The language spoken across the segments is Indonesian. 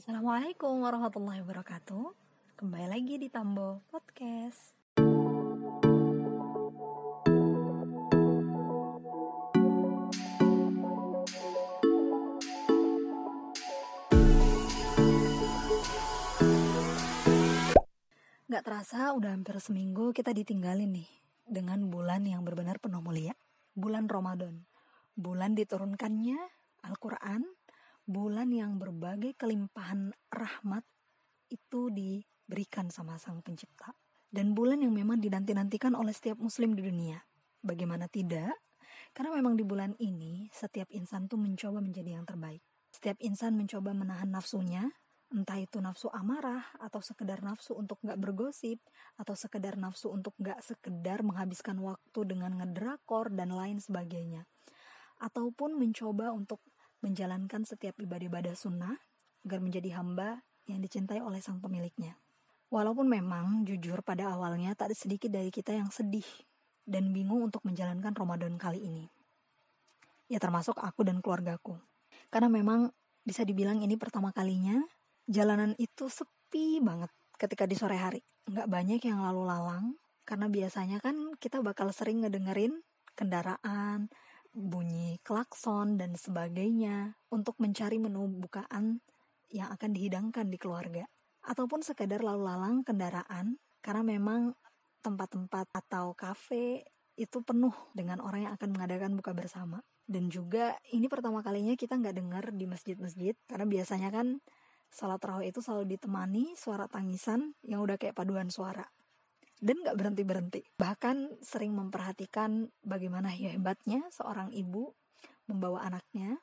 Assalamualaikum warahmatullahi wabarakatuh. Kembali lagi di Tambo Podcast. Gak terasa udah hampir seminggu kita ditinggalin nih Dengan bulan yang benar-benar penuh mulia. Bulan Ramadan. Bulan diturunkannya Al-Quran Bulan yang berbagai kelimpahan rahmat Itu diberikan sama sang pencipta. Dan bulan yang memang dinanti-nantikan oleh setiap muslim di dunia. Bagaimana tidak? Karena memang di bulan ini setiap insan tuh mencoba menjadi yang terbaik. Setiap insan mencoba menahan nafsunya entah itu nafsu amarah atau sekedar nafsu untuk nggak bergosip atau sekedar nafsu untuk nggak sekedar menghabiskan waktu dengan ngedrakor dan lain sebagainya. Ataupun mencoba untuk menjalankan setiap ibadah-ibadah sunnah agar menjadi hamba yang dicintai oleh sang pemiliknya. Walaupun memang jujur pada awalnya tak ada sedikit dari kita yang sedih dan bingung untuk menjalankan Ramadan kali ini. Ya termasuk aku dan keluargaku. Karena memang bisa dibilang ini pertama kalinya jalanan itu sepi banget ketika di sore hari. Nggak banyak yang lalu lalang, karena biasanya kan kita bakal sering ngedengerin kendaraan, bunyi klakson, dan sebagainya untuk mencari menu bukaan yang akan dihidangkan di keluarga. Ataupun sekedar lalu lalang kendaraan, karena memang tempat-tempat atau kafe itu penuh dengan orang yang akan mengadakan buka bersama. Dan juga ini pertama kalinya kita nggak dengar di masjid-masjid, karena biasanya kan Salat tarawih itu selalu ditemani suara tangisan yang udah kayak paduan suara. Dan gak berhenti-berhenti. Bahkan sering memperhatikan bagaimana hebatnya seorang ibu membawa anaknya.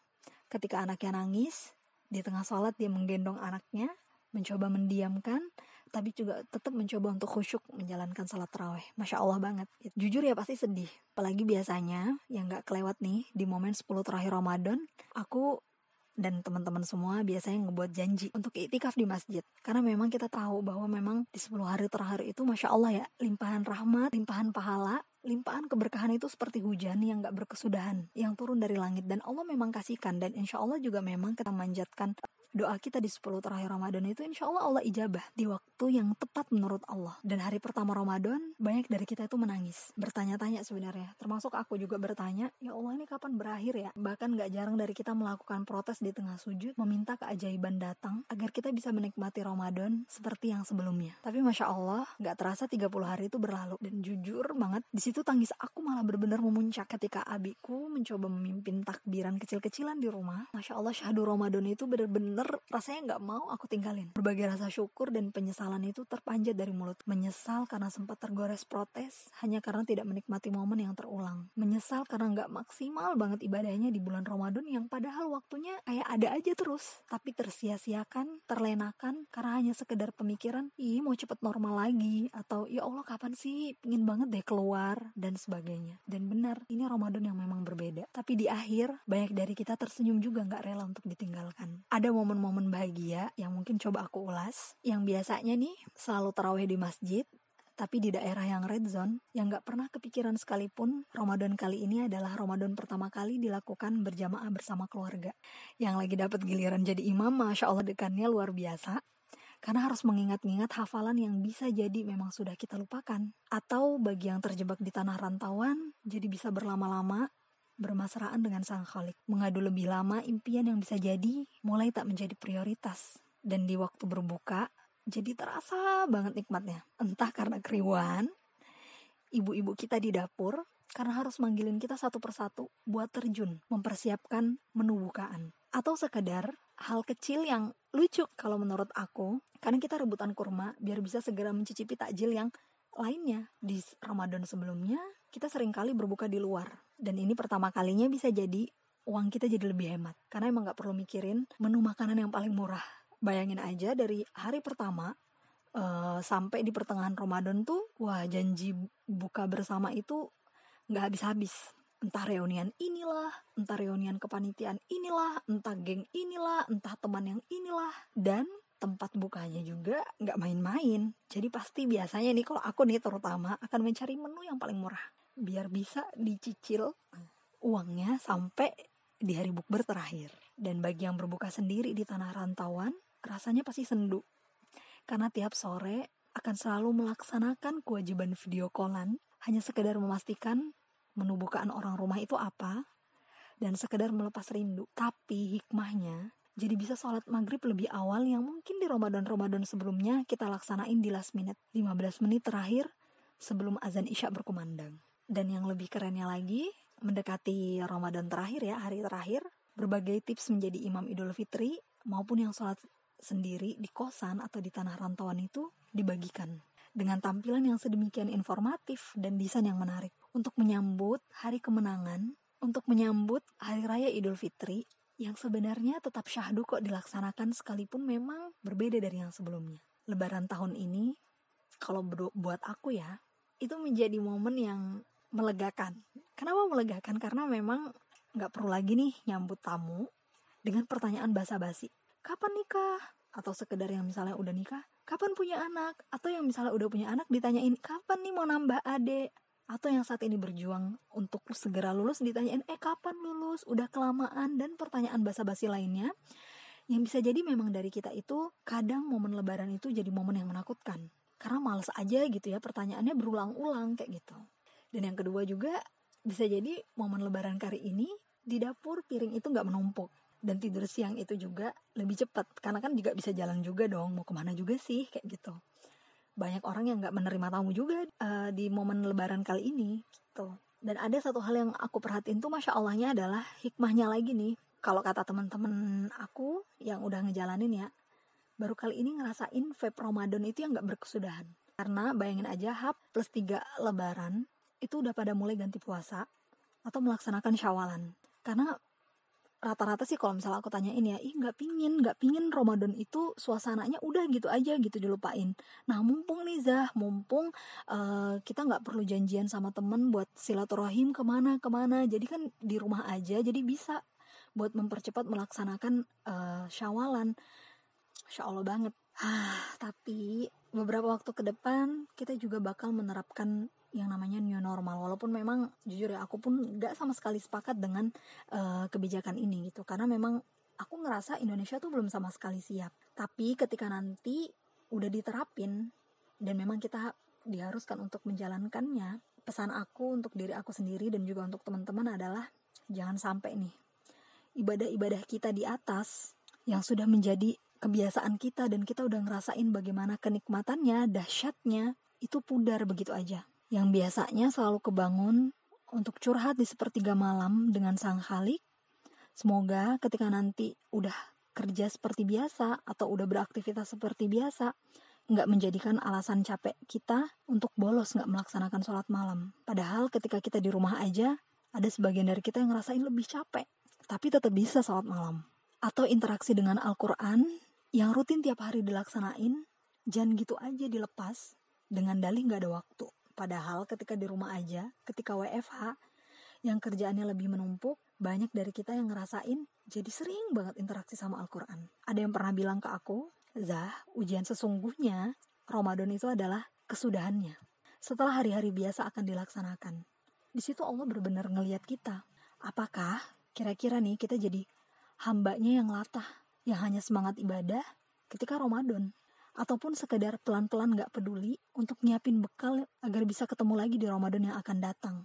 Ketika anaknya nangis, di tengah sholat dia menggendong anaknya, mencoba mendiamkan, tapi juga tetap mencoba untuk khusyuk menjalankan salat taraweh. Masya Allah banget. Jujur ya pasti sedih. Apalagi biasanya yang gak kelewat nih di momen 10 terakhir Ramadan, aku dan teman-teman semua biasanya ngebuat janji untuk itikaf di masjid. Karena memang kita tahu bahwa memang di 10 hari terakhir itu masya Allah ya limpahan rahmat limpahan pahala limpahan keberkahan itu seperti hujan yang gak berkesudahan yang turun dari langit. Dan Allah memang kasihkan dan insya Allah juga memang kita manjatkan doa kita di 10 terakhir Ramadan itu insya Allah Allah ijabah di waktu yang tepat menurut Allah. Dan hari pertama Ramadan banyak dari kita itu menangis bertanya-tanya sebenarnya. Termasuk aku juga bertanya ya Allah ini kapan berakhir ya? Bahkan gak jarang dari kita melakukan protes di tengah sujud meminta keajaiban datang agar kita bisa menikmati Ramadan seperti yang sebelumnya. Tapi Masya Allah gak terasa 30 hari itu berlalu. Dan jujur banget di situ tangis aku malah benar-benar memuncak ketika abiku mencoba memimpin takbiran kecil-kecilan di rumah. Masya Allah syahdu Ramadan itu benar-benar bener rasanya nggak mau aku tinggalin. Berbagai rasa syukur dan penyesalan itu terpanjat dari mulut. Menyesal karena sempat tergores protes hanya karena tidak menikmati momen yang terulang. Menyesal karena nggak maksimal banget ibadahnya di bulan Ramadan yang padahal waktunya kayak ada aja terus. Tapi tersia-siakan, terlenakan karena hanya sekedar pemikiran, ih mau cepet normal lagi. Atau ya Allah kapan sih pingin banget deh keluar dan sebagainya. Dan benar, ini Ramadan yang memang berbeda. Tapi di akhir, banyak dari kita tersenyum juga nggak rela untuk ditinggalkan. Ada momen momen-momen bahagia yang mungkin coba aku ulas. Yang biasanya nih selalu terawih di masjid, tapi di daerah yang red zone, yang gak pernah kepikiran sekalipun Ramadan kali ini adalah Ramadan pertama kali dilakukan berjamaah bersama keluarga. Yang lagi dapat giliran jadi imam, Masya Allah dekannya luar biasa. Karena harus mengingat-ingat hafalan yang bisa jadi memang sudah kita lupakan. Atau bagi yang terjebak di tanah rantauan, jadi bisa berlama-lama bermasraan dengan sang khalik. Mengadu lebih lama impian yang bisa jadi mulai tak menjadi prioritas. Dan di waktu berbuka, jadi terasa banget nikmatnya. Entah karena keriuhan, ibu-ibu kita di dapur, karena harus manggilin kita satu persatu buat terjun, mempersiapkan menu bukaan. Atau sekedar hal kecil yang lucu kalau menurut aku, karena kita rebutan kurma biar bisa segera mencicipi takjil yang lainnya. Di Ramadan sebelumnya, kita sering kali berbuka di luar. Dan ini pertama kalinya bisa jadi uang kita jadi lebih hemat. Karena emang gak perlu mikirin menu makanan yang paling murah. Bayangin aja dari hari pertama uh, sampai di pertengahan Ramadan tuh, wah janji buka bersama itu gak habis-habis. Entah reunian inilah, entah reunian kepanitiaan inilah, entah geng inilah, entah teman yang inilah. Dan tempat bukanya juga nggak main-main. Jadi pasti biasanya nih kalau aku nih terutama akan mencari menu yang paling murah biar bisa dicicil uangnya sampai di hari bukber terakhir. Dan bagi yang berbuka sendiri di tanah rantauan, rasanya pasti sendu. Karena tiap sore akan selalu melaksanakan kewajiban video callan hanya sekedar memastikan menu bukaan orang rumah itu apa dan sekedar melepas rindu. Tapi hikmahnya jadi bisa sholat maghrib lebih awal yang mungkin di Ramadan-Ramadan sebelumnya kita laksanain di last minute 15 menit terakhir sebelum azan isya berkumandang. Dan yang lebih kerennya lagi, mendekati Ramadan terakhir ya, hari terakhir, berbagai tips menjadi imam Idul Fitri maupun yang sholat sendiri di kosan atau di tanah rantauan itu dibagikan dengan tampilan yang sedemikian informatif dan desain yang menarik untuk menyambut hari kemenangan, untuk menyambut hari raya Idul Fitri yang sebenarnya tetap syahdu kok dilaksanakan sekalipun memang berbeda dari yang sebelumnya. Lebaran tahun ini, kalau buat aku ya, itu menjadi momen yang melegakan. Kenapa melegakan? Karena memang nggak perlu lagi nih nyambut tamu dengan pertanyaan basa-basi. Kapan nikah? Atau sekedar yang misalnya udah nikah, kapan punya anak? Atau yang misalnya udah punya anak ditanyain, kapan nih mau nambah adik? Atau yang saat ini berjuang untuk segera lulus ditanyain, eh kapan lulus? Udah kelamaan dan pertanyaan basa-basi lainnya yang bisa jadi memang dari kita itu kadang momen lebaran itu jadi momen yang menakutkan karena males aja gitu ya pertanyaannya berulang-ulang kayak gitu dan yang kedua juga bisa jadi momen lebaran kali ini di dapur piring itu nggak menumpuk. Dan tidur siang itu juga lebih cepat. Karena kan juga bisa jalan juga dong mau ke mana juga sih kayak gitu. Banyak orang yang nggak menerima tamu juga uh, di momen lebaran kali ini gitu. Dan ada satu hal yang aku perhatiin tuh masya allahnya adalah hikmahnya lagi nih. Kalau kata teman-teman aku yang udah ngejalanin ya baru kali ini ngerasain vape Ramadan itu yang nggak berkesudahan. Karena bayangin aja hap plus tiga lebaran itu udah pada mulai ganti puasa atau melaksanakan syawalan. Karena rata-rata sih kalau misalnya aku tanyain ya ih nggak pingin nggak pingin Ramadan itu suasananya udah gitu aja gitu dilupain. Nah mumpung nih Zah mumpung uh, kita nggak perlu janjian sama temen buat silaturahim ke mana ke mana. Jadi kan di rumah aja jadi bisa buat mempercepat melaksanakan uh, syawalan. Insya Allah banget. Tapi beberapa waktu ke depan kita juga bakal menerapkan yang namanya new normal. Walaupun memang jujur ya aku pun nggak sama sekali sepakat dengan uh, kebijakan ini gitu. Karena memang aku ngerasa Indonesia tuh belum sama sekali siap. Tapi ketika nanti udah diterapin dan memang kita diharuskan untuk menjalankannya pesan aku untuk diri aku sendiri dan juga untuk teman-teman adalah jangan sampai nih ibadah-ibadah kita di atas yang sudah menjadi kebiasaan kita dan kita udah ngerasain bagaimana kenikmatannya, dahsyatnya, itu pudar begitu aja yang biasanya selalu kebangun untuk curhat di sepertiga malam dengan sang khalik. Semoga ketika nanti udah kerja seperti biasa atau udah beraktivitas seperti biasa, nggak menjadikan alasan capek kita untuk bolos nggak melaksanakan sholat malam. Padahal ketika kita di rumah aja, ada sebagian dari kita yang ngerasain lebih capek, tapi tetap bisa sholat malam. Atau interaksi dengan Al-Quran yang rutin tiap hari dilaksanain, jangan gitu aja dilepas dengan dalih nggak ada waktu. Padahal ketika di rumah aja, ketika WFH, yang kerjaannya lebih menumpuk, banyak dari kita yang ngerasain jadi sering banget interaksi sama Al-Quran. Ada yang pernah bilang ke aku, Zah, ujian sesungguhnya Ramadan itu adalah kesudahannya. Setelah hari-hari biasa akan dilaksanakan. Di situ Allah benar-benar ngeliat kita. Apakah kira-kira nih kita jadi hambanya yang latah, yang hanya semangat ibadah ketika Ramadan ataupun sekedar pelan-pelan gak peduli untuk nyiapin bekal agar bisa ketemu lagi di Ramadan yang akan datang.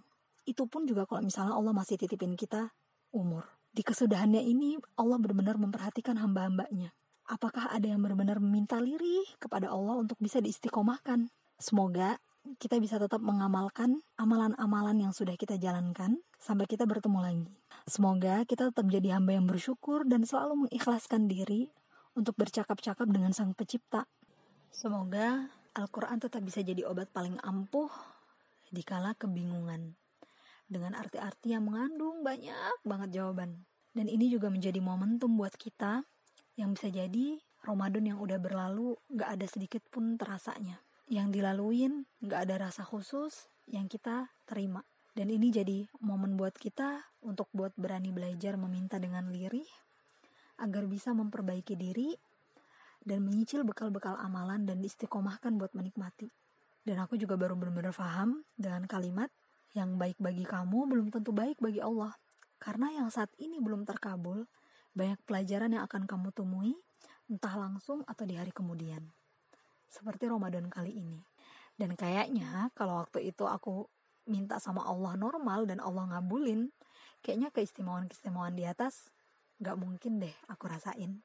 Itu pun juga kalau misalnya Allah masih titipin kita umur. Di kesudahannya ini Allah benar-benar memperhatikan hamba-hambanya. Apakah ada yang benar-benar meminta lirih kepada Allah untuk bisa diistiqomahkan? Semoga kita bisa tetap mengamalkan amalan-amalan yang sudah kita jalankan sampai kita bertemu lagi. Semoga kita tetap jadi hamba yang bersyukur dan selalu mengikhlaskan diri untuk bercakap-cakap dengan Sang Pencipta Semoga Al-Quran tetap bisa jadi obat paling ampuh di kala kebingungan. Dengan arti-arti yang mengandung banyak banget jawaban. Dan ini juga menjadi momentum buat kita yang bisa jadi Ramadan yang udah berlalu gak ada sedikit pun terasanya. Yang dilaluin gak ada rasa khusus yang kita terima. Dan ini jadi momen buat kita untuk buat berani belajar meminta dengan lirih agar bisa memperbaiki diri dan menyicil bekal-bekal amalan dan istiqomahkan buat menikmati. Dan aku juga baru benar-benar paham dengan kalimat yang baik bagi kamu belum tentu baik bagi Allah. Karena yang saat ini belum terkabul, banyak pelajaran yang akan kamu temui entah langsung atau di hari kemudian. Seperti Ramadan kali ini. Dan kayaknya kalau waktu itu aku minta sama Allah normal dan Allah ngabulin, kayaknya keistimewaan-keistimewaan di atas gak mungkin deh aku rasain.